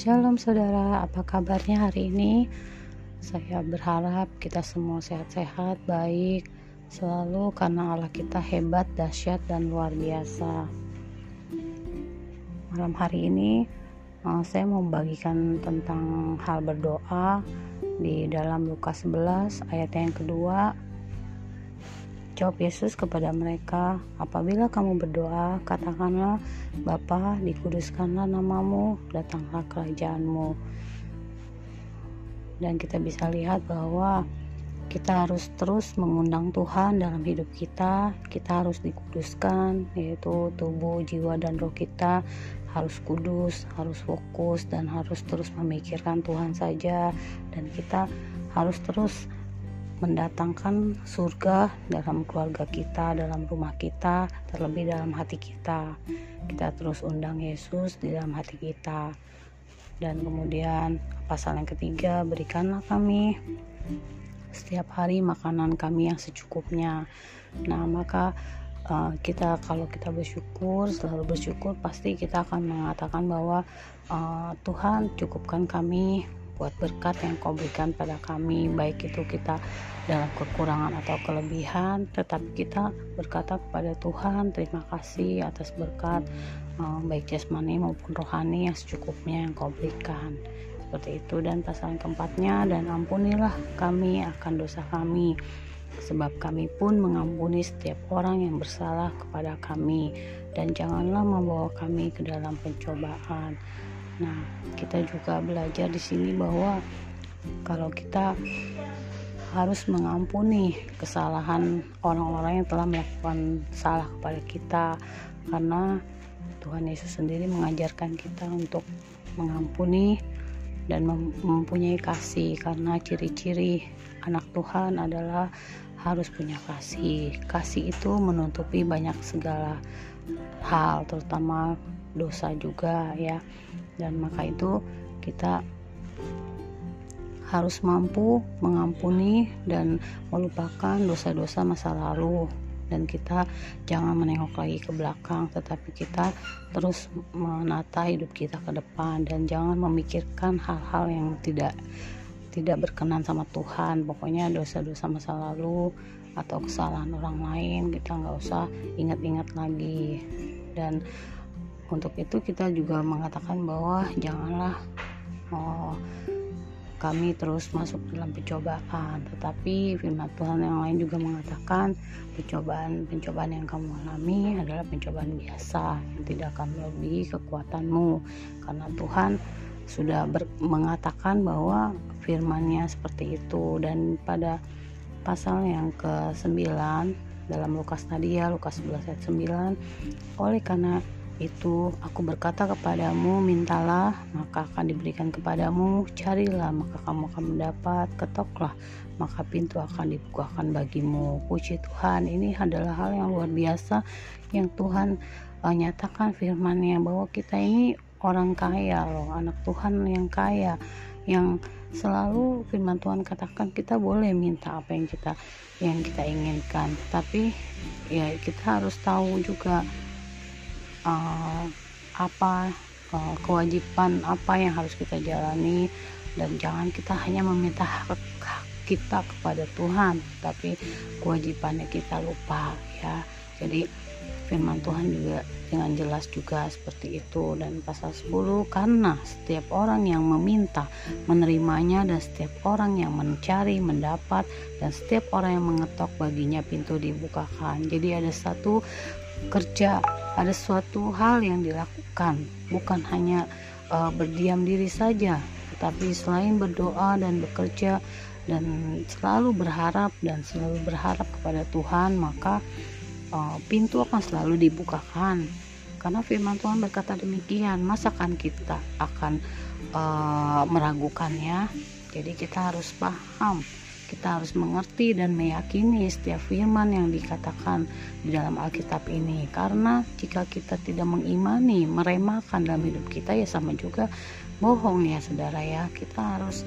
Shalom saudara, apa kabarnya hari ini? Saya berharap kita semua sehat-sehat, baik, selalu karena Allah kita hebat, dahsyat, dan luar biasa. Malam hari ini eh, saya mau membagikan tentang hal berdoa di dalam Lukas 11 ayat yang kedua Jawab Yesus kepada mereka, apabila kamu berdoa, katakanlah, Bapa, dikuduskanlah namamu, datanglah kerajaanmu. Dan kita bisa lihat bahwa kita harus terus mengundang Tuhan dalam hidup kita. Kita harus dikuduskan, yaitu tubuh, jiwa, dan roh kita harus kudus, harus fokus, dan harus terus memikirkan Tuhan saja. Dan kita harus terus mendatangkan surga dalam keluarga kita, dalam rumah kita, terlebih dalam hati kita. Kita terus undang Yesus di dalam hati kita. Dan kemudian pasal yang ketiga, berikanlah kami setiap hari makanan kami yang secukupnya. Nah, maka uh, kita kalau kita bersyukur, selalu bersyukur, pasti kita akan mengatakan bahwa uh, Tuhan cukupkan kami buat berkat yang kau berikan pada kami baik itu kita dalam kekurangan atau kelebihan tetapi kita berkata kepada Tuhan terima kasih atas berkat um, baik jasmani maupun rohani yang secukupnya yang kau berikan. Seperti itu. Dan pasal keempatnya dan ampunilah kami akan dosa kami. Sebab kami pun mengampuni setiap orang yang bersalah kepada kami. Dan janganlah membawa kami ke dalam pencobaan Nah, kita juga belajar di sini bahwa kalau kita harus mengampuni kesalahan orang-orang yang telah melakukan salah kepada kita karena Tuhan Yesus sendiri mengajarkan kita untuk mengampuni dan mempunyai kasih karena ciri-ciri anak Tuhan adalah harus punya kasih. Kasih itu menutupi banyak segala hal terutama dosa juga ya dan maka itu kita harus mampu mengampuni dan melupakan dosa-dosa masa lalu. Dan kita jangan menengok lagi ke belakang tetapi kita terus menata hidup kita ke depan. Dan jangan memikirkan hal-hal yang tidak tidak berkenan sama Tuhan. Pokoknya dosa-dosa masa lalu atau kesalahan orang lain kita nggak usah ingat-ingat lagi. Dan untuk itu kita juga mengatakan bahwa janganlah oh, kami terus masuk dalam pencobaan tetapi firman Tuhan yang lain juga mengatakan pencobaan-pencobaan yang kamu alami adalah pencobaan biasa yang tidak akan melebihi kekuatanmu. Karena Tuhan sudah ber, mengatakan bahwa firmannya seperti itu. Dan pada pasal yang ke-9 dalam Lukas tadi ya Lukas 11 ayat 9 oleh karena itu aku berkata kepadamu mintalah maka akan diberikan kepadamu. Carilah maka kamu akan mendapat. Ketoklah maka pintu akan dibukakan bagimu. Puji Tuhan ini adalah hal yang luar biasa yang Tuhan uh, nyatakan firmannya bahwa kita ini orang kaya loh anak Tuhan yang kaya yang selalu firman Tuhan katakan kita boleh minta apa yang kita yang kita inginkan. Tapi ya kita harus tahu juga uh, apa uh, kewajiban apa yang harus kita jalani dan jangan kita hanya meminta hak, kita kepada Tuhan tapi kewajibannya kita lupa ya. Jadi firman Tuhan juga dengan jelas juga seperti itu dan pasal 10 karena setiap orang yang meminta menerimanya dan setiap orang yang mencari mendapat dan setiap orang yang mengetok baginya pintu dibukakan. Jadi ada satu kerja ada suatu hal yang dilakukan. Bukan hanya uh, berdiam diri saja tetapi selain berdoa dan bekerja dan selalu berharap dan selalu berharap kepada Tuhan maka uh, pintu akan selalu dibukakan. Karena firman Tuhan berkata demikian masakan kita akan uh, meragukannya. Jadi kita harus paham kita harus mengerti dan meyakini setiap firman yang dikatakan di dalam Alkitab ini. Karena jika kita tidak mengimani meremahkan dalam hidup kita ya sama juga bohong ya saudara ya. Kita harus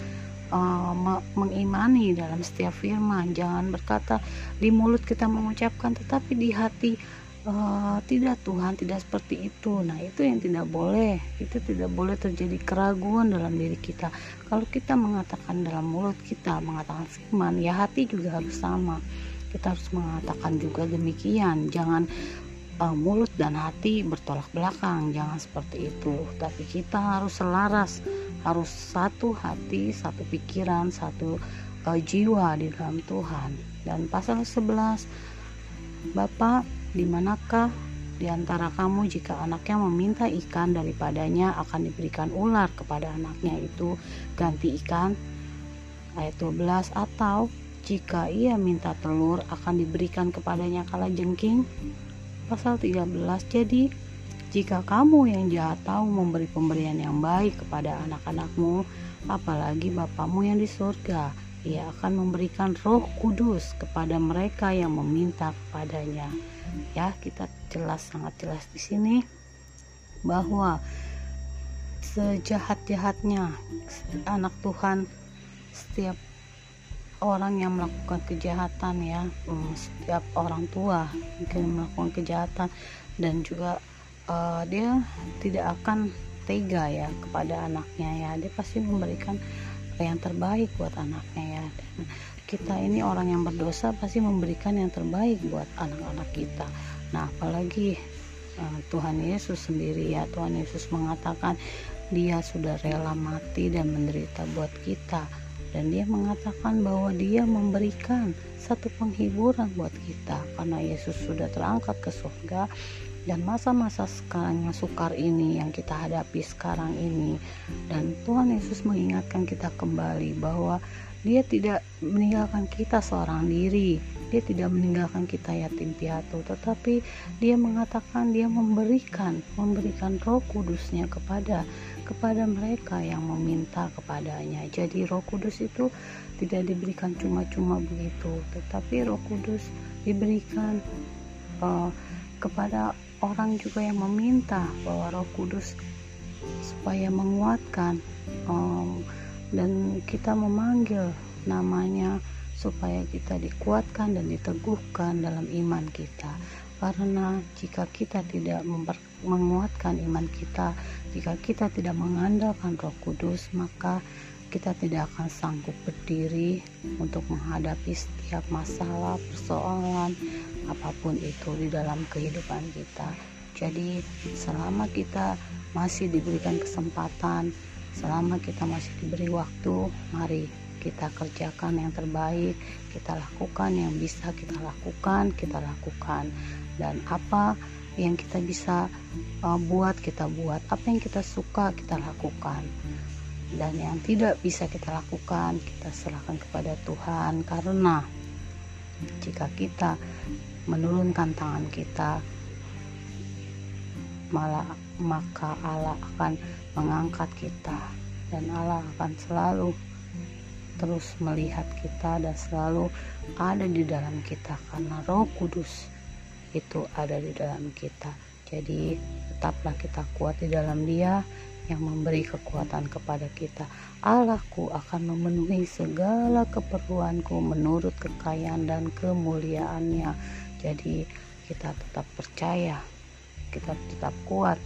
uh, mengimani dalam setiap firman. Jangan berkata di mulut kita mengucapkan tetapi di hati uh, tidak Tuhan tidak seperti itu. Nah itu yang tidak boleh. Itu tidak boleh terjadi keraguan dalam diri kita. Kalau kita mengatakan dalam mulut kita mengatakan firman ya hati juga harus sama. Kita harus mengatakan juga demikian. Jangan uh, mulut dan hati bertolak belakang. Jangan seperti itu. Tapi kita harus selaras. Harus satu hati satu pikiran satu uh, jiwa di dalam Tuhan. Dan pasal 11 Bapak di manakah di antara kamu jika anaknya meminta ikan daripadanya akan diberikan ular kepada anaknya itu? Ganti ikan ayat 12 atau jika ia minta telur akan diberikan kepadanya kala jengking pasal 13 jadi jika kamu yang jahat tahu memberi pemberian yang baik kepada anak-anakmu apalagi Bapamu yang di surga ia akan memberikan roh kudus kepada mereka yang meminta kepadanya ya kita jelas sangat jelas di sini bahwa sejahat-jahatnya anak Tuhan setiap orang yang melakukan kejahatan ya hmm, setiap orang tua mungkin melakukan kejahatan dan juga uh, dia tidak akan tega ya kepada anaknya ya. Dia pasti memberikan yang terbaik buat anaknya ya. Dan kita ini orang yang berdosa pasti memberikan yang terbaik buat anak-anak kita. Nah apalagi uh, Tuhan Yesus sendiri ya Tuhan Yesus mengatakan dia sudah rela mati dan menderita buat kita. Dan dia mengatakan bahwa dia memberikan satu penghiburan buat kita. Karena Yesus sudah terangkat ke surga dan masa-masa sekarang yang sukar ini yang kita hadapi sekarang ini. Dan Tuhan Yesus mengingatkan kita kembali bahwa dia tidak meninggalkan kita seorang diri. Dia tidak meninggalkan kita yatim piatu tetapi dia mengatakan dia memberikan memberikan roh kudusnya kepada kepada mereka yang meminta kepadanya. Jadi roh kudus itu tidak diberikan cuma-cuma begitu tetapi roh kudus diberikan uh, kepada orang juga yang meminta bahwa roh kudus supaya menguatkan um, dan kita memanggil namanya supaya kita dikuatkan dan diteguhkan dalam iman kita. Karena jika kita tidak menguatkan iman kita jika kita tidak mengandalkan roh kudus maka kita tidak akan sanggup berdiri untuk menghadapi setiap masalah persoalan apa pun itu di dalam kehidupan kita. Jadi selama kita masih diberikan kesempatan selama kita masih diberi waktu mari kita kerjakan yang terbaik kita lakukan yang bisa kita lakukan kita lakukan. Dan apa yang kita bisa uh, buat kita buat. Apa yang kita suka kita lakukan. Dan yang tidak bisa kita lakukan kita serahkan kepada Tuhan. Karena jika kita menurunkan tangan kita malah maka Allah akan mengangkat kita dan Allah akan selalu terus melihat kita dan selalu ada di dalam kita karena Roh Kudus itu ada di dalam kita. Jadi tetaplah kita kuat di dalam Dia yang memberi kekuatan kepada kita. Allahku akan memenuhi segala keperluanku menurut kekayaan dan kemuliaannya. Jadi kita tetap percaya, kita tetap kuat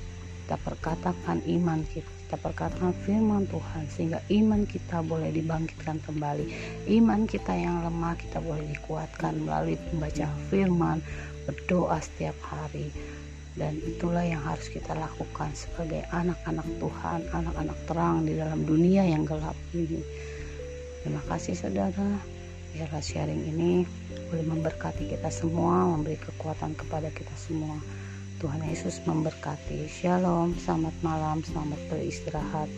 kita perkatakan iman kita kita perkatakan firman Tuhan sehingga iman kita boleh dibangkitkan kembali. Iman kita yang lemah kita boleh dikuatkan melalui pembacaan firman berdoa setiap hari. Dan itulah yang harus kita lakukan sebagai anak-anak Tuhan anak-anak terang di dalam dunia yang gelap ini. Terima kasih saudara. Biarlah sharing ini boleh memberkati kita semua memberi kekuatan kepada kita semua Tuhan Yesus memberkati. Shalom, selamat malam, selamat beristirahat.